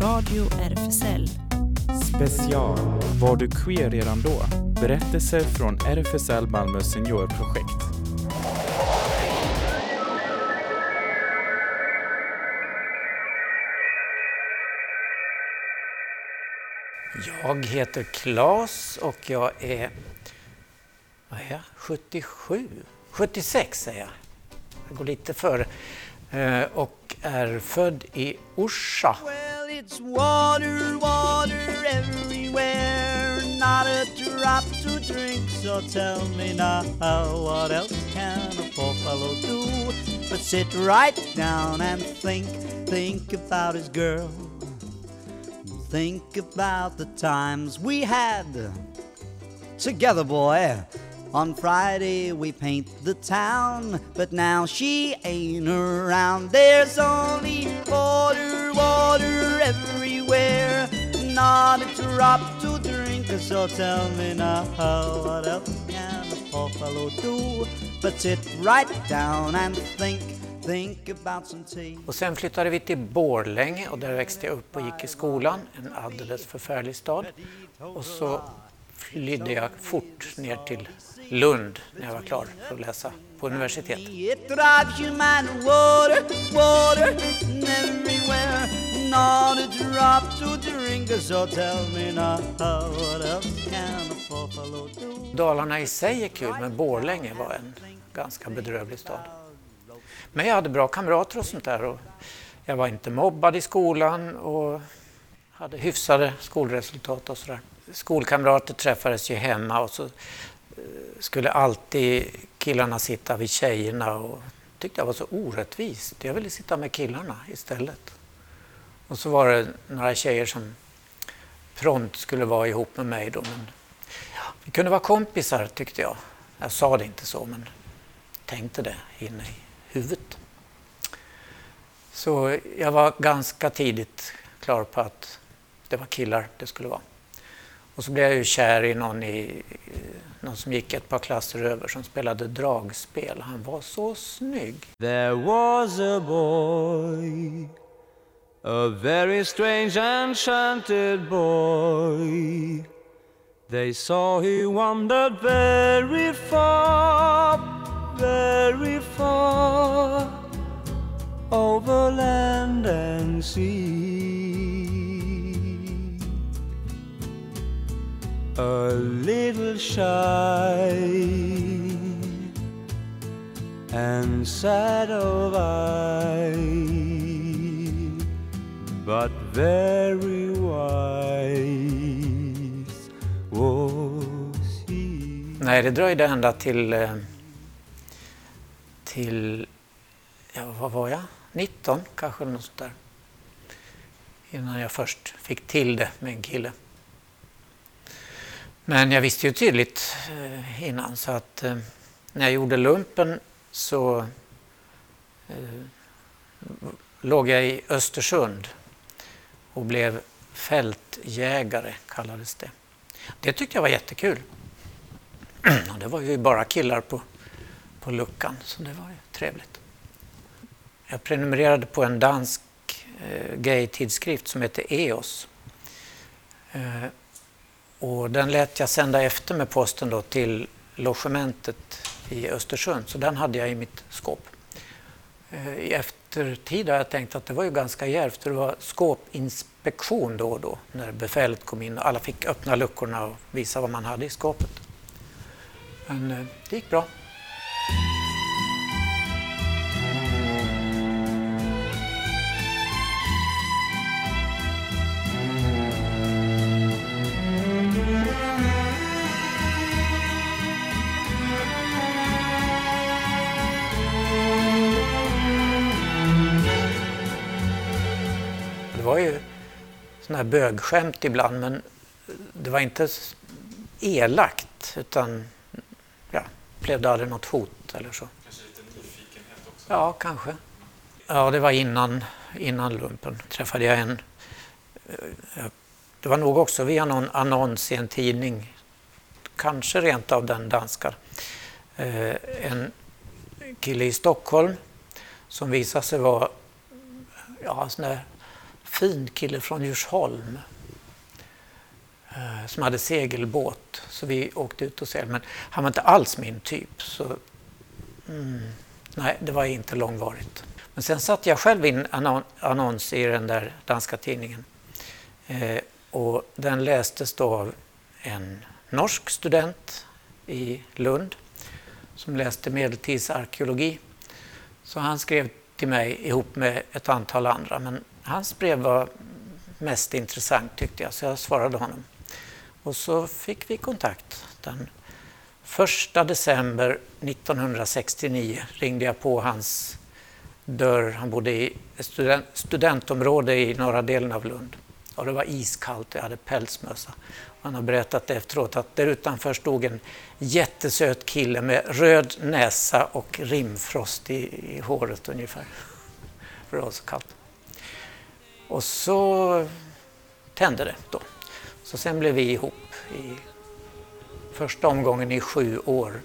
Radio RFSL. Special Var du queer redan då? Berättelser från RFSL Malmö seniorprojekt. Jag heter Claes och jag är, vad är jag, 77? 76 är jag. Jag går lite före. Eh, Och är född i Orsa. It's water, water everywhere. Not a drop to drink, so tell me now, what else can a poor fellow do but sit right down and think, think about his girl. Think about the times we had together, boy. On Friday we paint the town, but now she ain't around. There's only water, water everywhere. Not a drop to drink, so tell me now, what else can a poor fellow do but sit right down and think? Och sen flyttade vi till Borlänge och där växte jag upp och gick i skolan. En alldeles förfärlig stad. Och så flydde jag fort ner till Lund när jag var klar för att läsa på do? Dalarna i sig är kul, men Borlänge var en ganska bedrövlig stad. Men jag hade bra kamrater och sånt där. Och jag var inte mobbad i skolan och hade hyfsade skolresultat och sådär. Skolkamrater träffades ju hemma och så skulle alltid killarna sitta vid tjejerna och tyckte jag var så orättvist. Jag ville sitta med killarna istället. Och så var det några tjejer som prompt skulle vara ihop med mig då. Men vi kunde vara kompisar tyckte jag. Jag sa det inte så men tänkte det inne i huvudet. Så jag var ganska tidigt klar på att det var killar det skulle vara. Och så blev jag ju kär i någon, i, någon som gick ett par klasser över som spelade dragspel. Han var så snygg. There was a boy, a very strange enchanted boy. They saw he wandered very far, very far over land and sea. A little shy and sad of eye, but very wise was he. Nej, det dröjde ända till, eh, till ja, vad var jag? 19 kanske, eller något sånt där. Innan jag först fick till det med en kille. Men jag visste ju tydligt eh, innan så att eh, när jag gjorde lumpen så eh, låg jag i Östersund och blev fältjägare kallades det. Det tyckte jag var jättekul. Och det var ju bara killar på, på luckan så det var ju trevligt. Jag prenumererade på en dansk eh, gay-tidskrift som heter EOS. Eh, och den lät jag sända efter med posten då till logementet i Östersund, så den hade jag i mitt skåp. Eh, I eftertid har jag tänkt att det var ju ganska djärvt, för det var skåpinspektion då och då när befälet kom in och alla fick öppna luckorna och visa vad man hade i skåpet. Men eh, det gick bra. Sådana här bögskämt ibland men det var inte elakt utan ja, blev det aldrig något hot eller så. Kanske lite nyfikenhet också? Ja, kanske. Ja, det var innan, innan lumpen träffade jag en. eh, Det var nog också via någon annons i en tidning, kanske rent av den danska. Eh, En kille i Stockholm som visade sig vara ja, sån där fin kille från Djursholm eh, som hade segelbåt. Så vi åkte ut och seglade. Men han var inte alls min typ. Så, mm, nej, det var inte långvarigt. Men sen satte jag själv in annon annons i den där danska tidningen. Eh, och den lästes då av en norsk student i Lund som läste medeltidsarkeologi. Så han skrev till mig ihop med ett antal andra. Men hans brev var mest intressant tyckte jag, så jag svarade honom. Och så fick vi kontakt. Den 1 december 1969 ringde jag på hans dörr. Han bodde i ett student, studentområde i norra delen av Lund. Och det var iskallt och jag hade pälsmössa. Han har berättat efteråt att där utanför stod en jättesöt kille med röd näsa och rimfrost i, i håret ungefär. För det var så kallt. Och så tände det då. Så sen blev vi ihop i första omgången i sju år.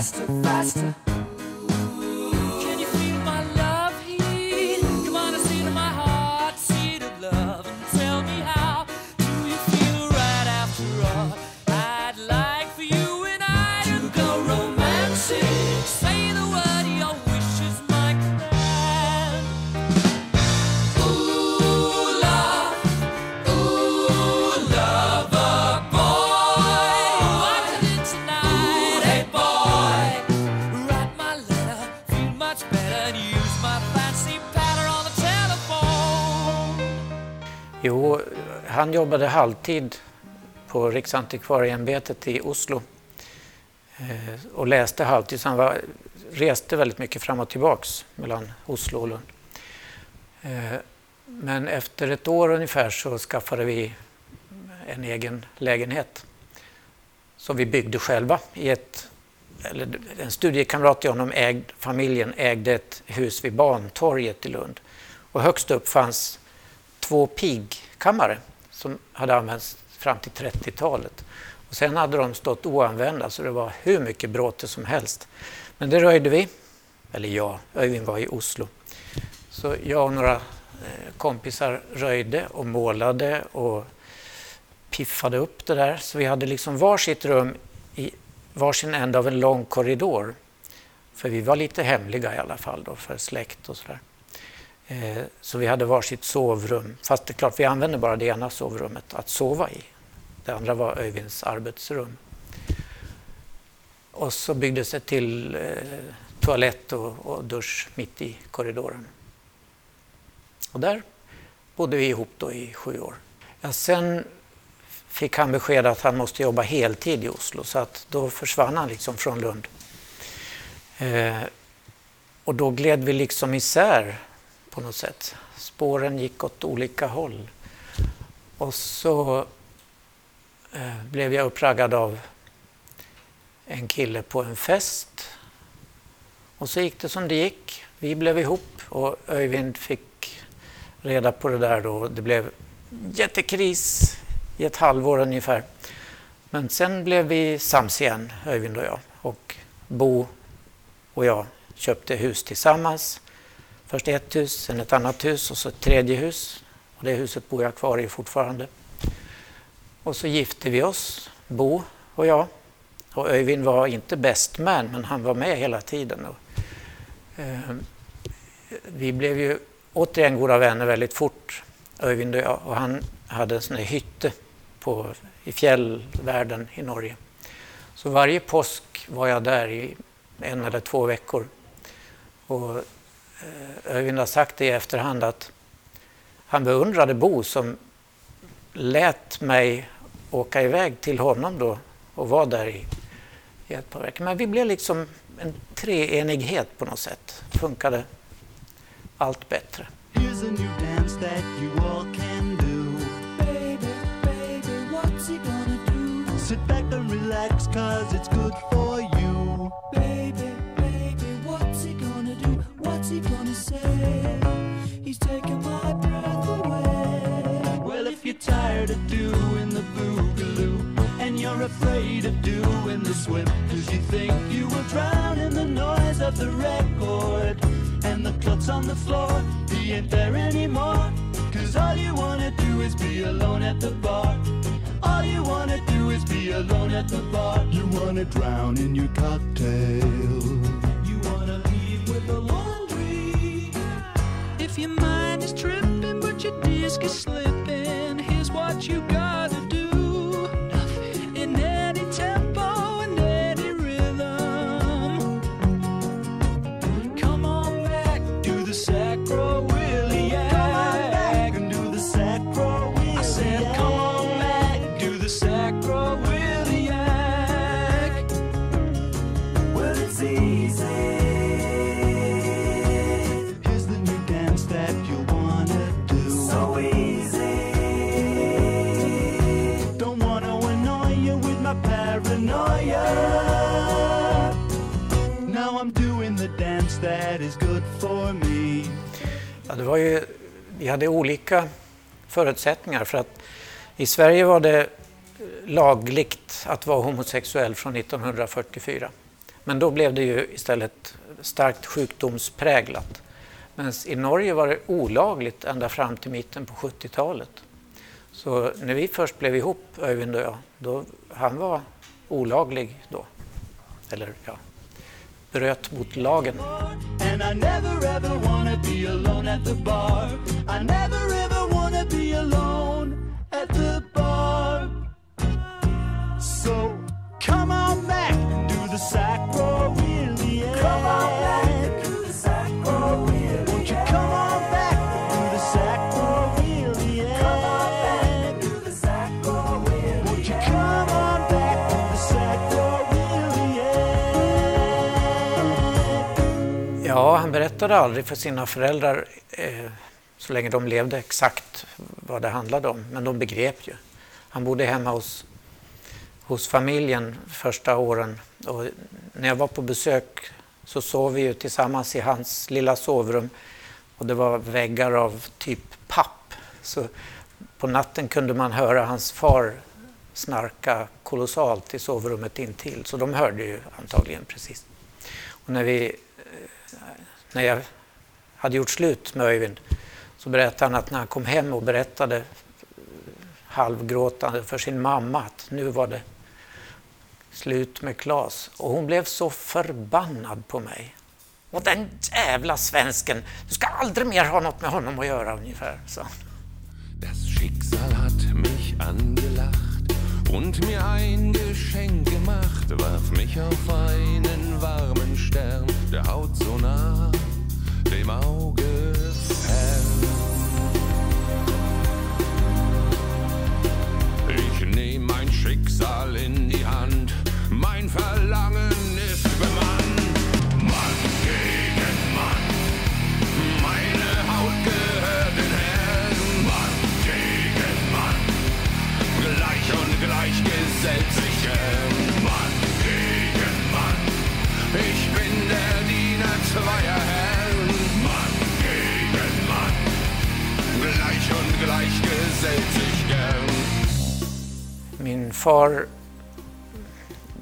Faster, faster. Han jobbade halvtid på Riksantikvarieämbetet i Oslo eh, och läste halvtid, så han var, reste väldigt mycket fram och tillbaks mellan Oslo och Lund. Eh, Men efter ett år ungefär så skaffade vi en egen lägenhet som vi byggde själva i ett eller en studiekamrat till honom, ägd, familjen, ägde ett hus vid Bantorget i Lund. Och högst upp fanns två pigkammare som hade använts fram till 30-talet. Och sen hade de stått oanvända så det var hur mycket bråte som helst. Men det röjde vi, eller jag, Öyvind var i Oslo. Så jag och några eh, kompisar röjde och målade och piffade upp det där. Så vi hade liksom varsitt rum i varsin ände av en lång korridor. För vi var lite hemliga i alla fall då för släkt och sådär. Eh, Så vi hade varsitt sovrum. Fast det är klart, vi använde bara det ena sovrummet att sova i. Det andra var Öyvinds arbetsrum. Och så byggdes det till eh, toalett och, och dusch mitt i korridoren. Och där bodde vi ihop då i sju år. Ja, sen fick han besked att han måste jobba heltid i Oslo så att då försvann han liksom från Lund. Eh, och då gled vi liksom isär på något sätt. Spåren gick åt olika håll. Och så eh, blev jag uppraggad av en kille på en fest. Och så gick det som det gick. Vi blev ihop och Öyvind fick reda på det där då. Det blev jättekris i ett halvår ungefär. Men sen blev vi sams igen, Öyvind och jag. Och Bo och jag köpte hus tillsammans. Först ett hus, sen ett annat hus och så ett tredje hus. Och det huset bor jag kvar i fortfarande. Och så gifte vi oss, Bo och jag. Och Öyvind var inte best man, men han var med hela tiden. Och, eh, vi blev ju återigen goda vänner väldigt fort, Öyvind och jag. Och han hade en sån här hytte på, i fjällvärlden i Norge. Så varje påsk var jag där i en eller två veckor. Och eh, Öyvind har sagt det i efterhand att han beundrade Bo som lät mig åka iväg till honom då och vara där i, i ett par veckor. Men vi blev liksom en treenighet på något sätt. Funkade allt bättre. Here's a new dance that you all can do. Baby, baby, what's he gonna do? Sit back and relax, cause it's good for you. Baby, What's he gonna say? He's taking my breath away. Well, if you're tired of doing the boogaloo and you're afraid of doing the swim, cause you think you will drown in the noise of the record and the clots on the floor, he ain't there anymore. Cause all you wanna do is be alone at the bar. All you wanna do is be alone at the bar. You wanna drown in your cocktail. You wanna leave with the laundry. If your mind is tripping, but your disc is slipping, here's what you gotta det var ju, vi hade olika förutsättningar för att i Sverige var det lagligt att vara homosexuell från 1944. Men då blev det ju istället starkt sjukdomspräglat. Men i Norge var det olagligt ända fram till mitten på 70-talet. Så när vi först blev ihop, Öyvind och jag, då, han var olaglig då. Eller ja, bröt mot lagen. And I never ever wanna be alone at the bar. I never ever wanna be alone at the bar. So come on back and do the sacro. Come on Ja, han berättade aldrig för sina föräldrar eh, så länge de levde exakt vad det handlade om, men de begrep ju. Han bodde hemma hos, hos familjen första åren och när jag var på besök så sov vi ju tillsammans i hans lilla sovrum och det var väggar av typ papp. Så på natten kunde man höra hans far snarka kolossalt i sovrummet intill, så de hörde ju antagligen precis. Och när vi när jag hade gjort slut med Öyvind så berättade han att när han kom hem och berättade halvgråtande för sin mamma att nu var det slut med Klas. Och hon blev så förbannad på mig. Och den jävla svensken, du ska aldrig mer ha något med honom att göra ungefär. Så. Das Schicksal hat mich an und mir ein Geschenk gemacht, warf mich auf einen warmen Stern, der Haut so nah, dem Auge fern. Ich nehm mein Schicksal in die Hand, mein Verlangen ist bemannt. Entsetzlichen. Mann gegen Mann, ich bin der Diener zweier Herren. Mann gegen Mann, gleich und gleich gesellt sich gern. Min far,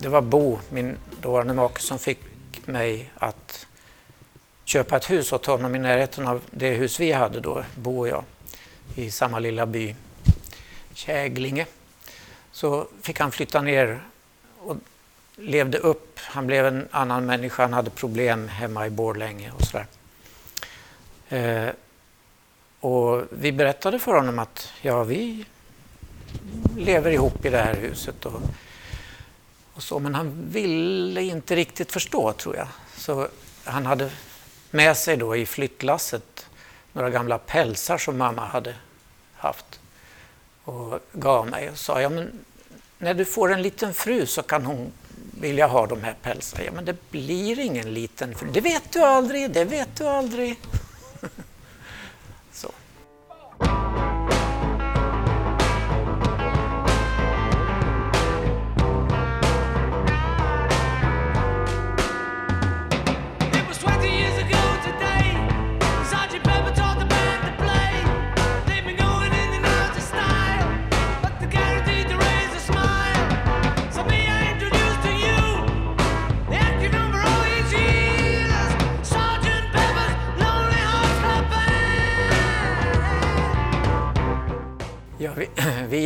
det var Bo, min dåvarande make, som fick mig att köpa ett hus åt honom i närheten av det hus vi hade då, Bo och jag, i samma lilla by, Käglinge. Så fick han flytta ner och levde upp. Han blev en annan människa, han hade problem hemma i Borlänge och sådär. Eh, och vi berättade för honom att ja, vi lever ihop i det här huset. Och, och så, men han ville inte riktigt förstå, tror jag. Så han hade med sig då i flyttlasset några gamla pälsar som mamma hade haft och gav mig och sa ja, men när du får en liten fru så kan hon vilja ha de här pälsarna. Ja, men det blir ingen liten fru. Det vet du aldrig, det vet du aldrig.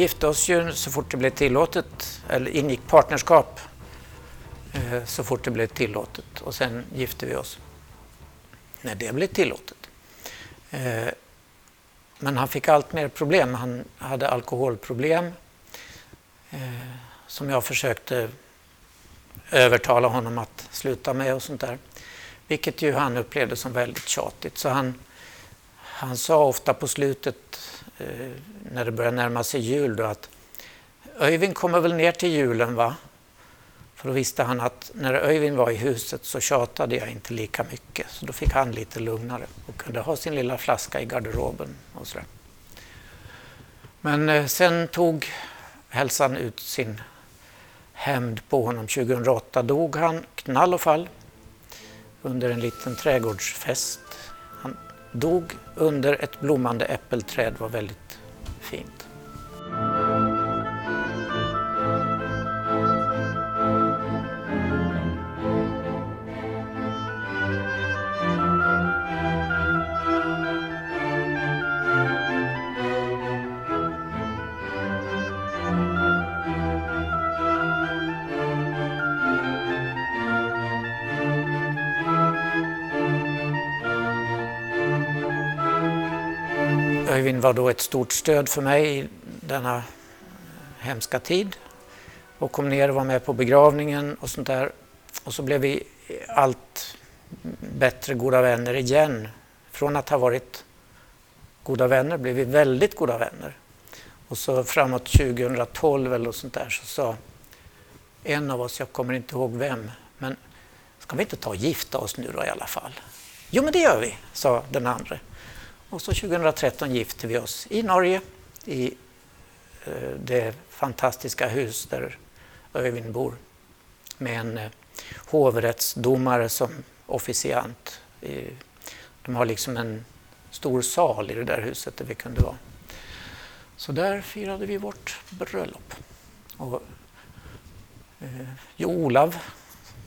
Gifte oss ju så fort det blev tillåtet, eller ingick partnerskap eh, så fort det blev tillåtet och sen gifte vi oss när det blev tillåtet. Eh, men han fick allt mer problem. Han hade alkoholproblem eh, som jag försökte övertala honom att sluta med och sånt där. Vilket ju han upplevde som väldigt tjatigt. Så han, han sa ofta på slutet Eh, när det börjar närma sig jul då att Öyvind kommer väl ner till julen va? För då visste han att när Öyvind var i huset så tjatade jag inte lika mycket. Så då fick han lite lugnare och kunde ha sin lilla flaska i garderoben och sådär. Men eh, sen tog hälsan ut sin hämnd på honom. 2008 dog han knall och fall under en liten trädgårdsfest. Dog under ett blommande äppelträd, var väldigt fint. Öyvind var då ett stort stöd för mig i denna hemska tid och kom ner och var med på begravningen och sånt där. Och så blev vi allt bättre goda vänner igen. Från att ha varit goda vänner blev vi väldigt goda vänner. Och så framåt 2012 eller sånt där så sa en av oss, jag kommer inte ihåg vem, men ska vi inte ta och gifta oss nu då i alla fall? Jo men det gör vi, sa den andra. Och så 2013 gifte vi oss i Norge i eh, det fantastiska hus där Öyvind bor med en eh, hovrättsdomare som officiant. De har liksom en stor sal i det där huset där vi kunde vara. Så där firade vi vårt bröllop. Och, eh, jo, Olav,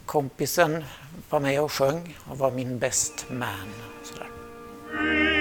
kompisen, var med och sjöng och var min best man. Sådär.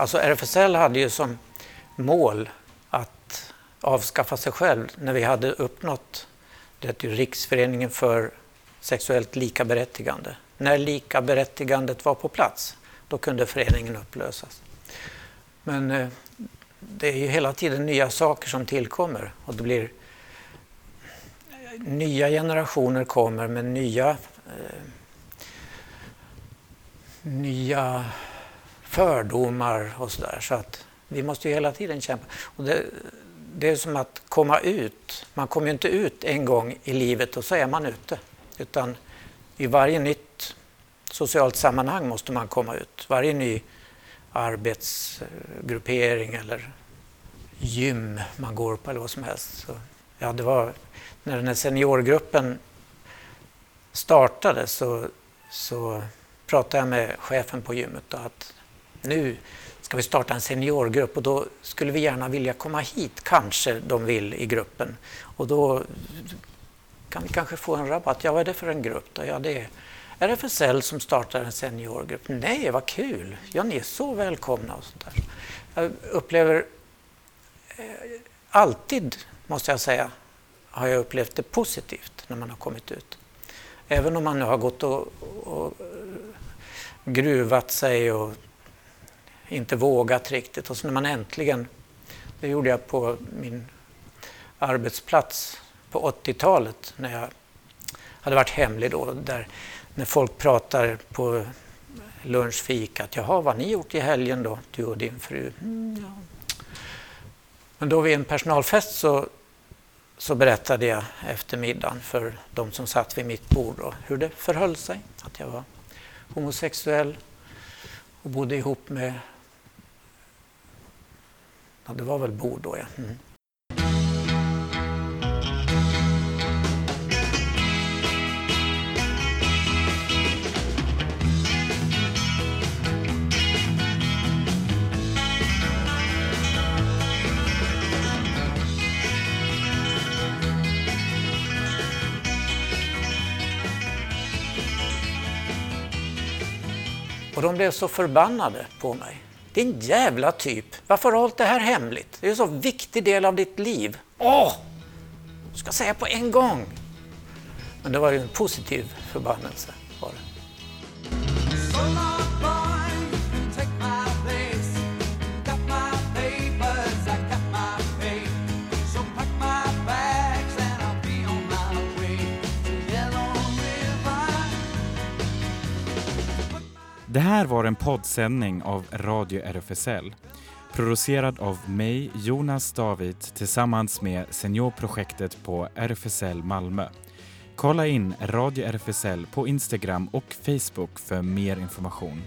Alltså RFSL hade ju som mål att avskaffa sig själv när vi hade uppnått det är Riksföreningen för sexuellt likaberättigande. När likaberättigandet var på plats, då kunde föreningen upplösas. Men eh, det är ju hela tiden nya saker som tillkommer och det blir nya generationer kommer med nya eh, nya fördomar och sådär. Så att vi måste ju hela tiden kämpa. Och det, det är som att komma ut. Man kommer ju inte ut en gång i livet och så är man ute. Utan i varje nytt socialt sammanhang måste man komma ut. Varje ny arbetsgruppering eller gym man går på eller vad som helst. Så, ja, det var när den här seniorgruppen startade så, så pratade jag med chefen på gymmet och att nu ska vi starta en seniorgrupp och då skulle vi gärna vilja komma hit, kanske de vill i gruppen. Och då kan vi kanske få en rabatt. Ja, vad är det för en grupp då? Ja, det är RFSL som startar en seniorgrupp. Nej, vad kul! Ja, ni är så välkomna och sånt där. Jag upplever eh, alltid, måste jag säga, har jag upplevt det positivt när man har kommit ut. Även om man nu har gått och, och eh, gruvat sig och inte vågat riktigt och så när man äntligen Det gjorde jag på min arbetsplats på 80-talet när jag hade varit hemlig då. Där när folk pratar på lunchfikat. Jaha, vad har ni gjort i helgen då, du och din fru? Mm, ja. Men då vid en personalfest så, så berättade jag efter middagen för de som satt vid mitt bord då, hur det förhöll sig. Att jag var homosexuell och bodde ihop med... Ja, det var väl bord då, ja. Mm. Och de blev så förbannade på mig. Din jävla typ, varför har du hållit det här hemligt? Det är en så viktig del av ditt liv. Åh! Du ska säga på en gång. Men det var ju en positiv förbannelse. Var det. Det här var en poddsändning av Radio RFSL. Producerad av mig, Jonas David, tillsammans med Seniorprojektet på RFSL Malmö. Kolla in Radio RFSL på Instagram och Facebook för mer information.